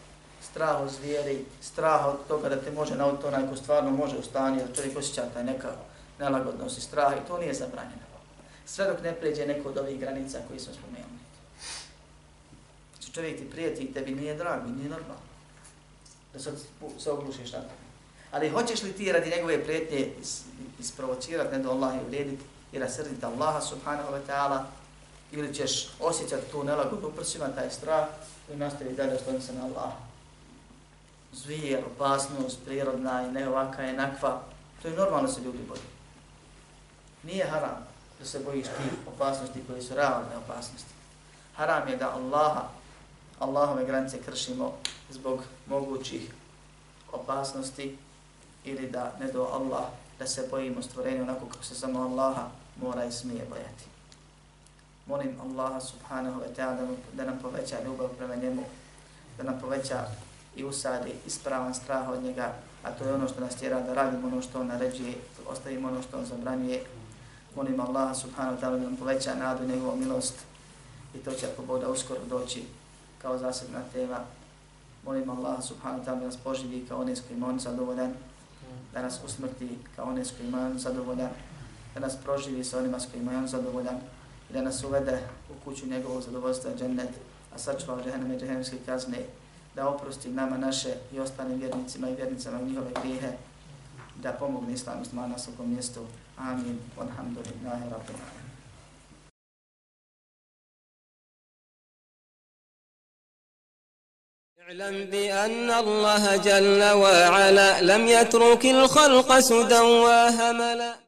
Strah od zvijeri, strah od toga da te može na to onaj ko stvarno može ustani, jer čovjek osjeća taj neka nelagodnost i strah i to nije zabranjeno. Sve dok ne pređe neko od ovih granica koji smo spomenuli. Znači čovjek ti prijeti i tebi nije drago, nije normalno. Da sad se oglušiš na to. Ali hoćeš li ti radi njegove prijetnje isprovocirati, ne do Allah i uvrijediti i rasrditi Allaha subhanahu wa ta'ala ili ćeš osjećati tu nelagodu prsima, taj strah i nastavi dalje osloniti se na Allaha. Zvijer, opasnost, prirodna i ne ovaka i nakva, to je normalno se ljudi boji. Nije haram da se bojiš ti opasnosti koji su realne opasnosti. Haram je da Allaha, Allahove granice kršimo zbog mogućih opasnosti ili da ne do Allah da se bojimo stvorenja onako kako se samo Allaha mora i smije bojati. Molim Allaha subhanahu wa ta'ala da nam poveća ljubav prema njemu, da nam poveća i usadi ispravan strah od njega, a to je ono što nas tjera da radimo ono što on naređuje, ostavimo ono što on zabranjuje. Molim Allah subhanahu wa ta'ala da nam poveća nadu i njegovu milost i to će ako Boga uskoro doći kao zasebna tema. Molim Allah subhanahu wa ta'ala da nas poživi kao one s kojima on zadovoljan, da nas usmrti kao one s kojima on zadovoljan, da nas proživi sa onima s kojima je on zadovoljan i da nas uvede u kuću njegovog zadovoljstva džennet, a sačuva od džehenneme džehennemske kazne, da oprosti nama naše i ostalim vjernicima i vjernicama njihove grijehe, da pomogne islam muslima na svakom mjestu. Amin. Alhamdulillahi rabbil alamin. اعلم بأن الله جل وعلا لم يترك الخلق سدى وهملا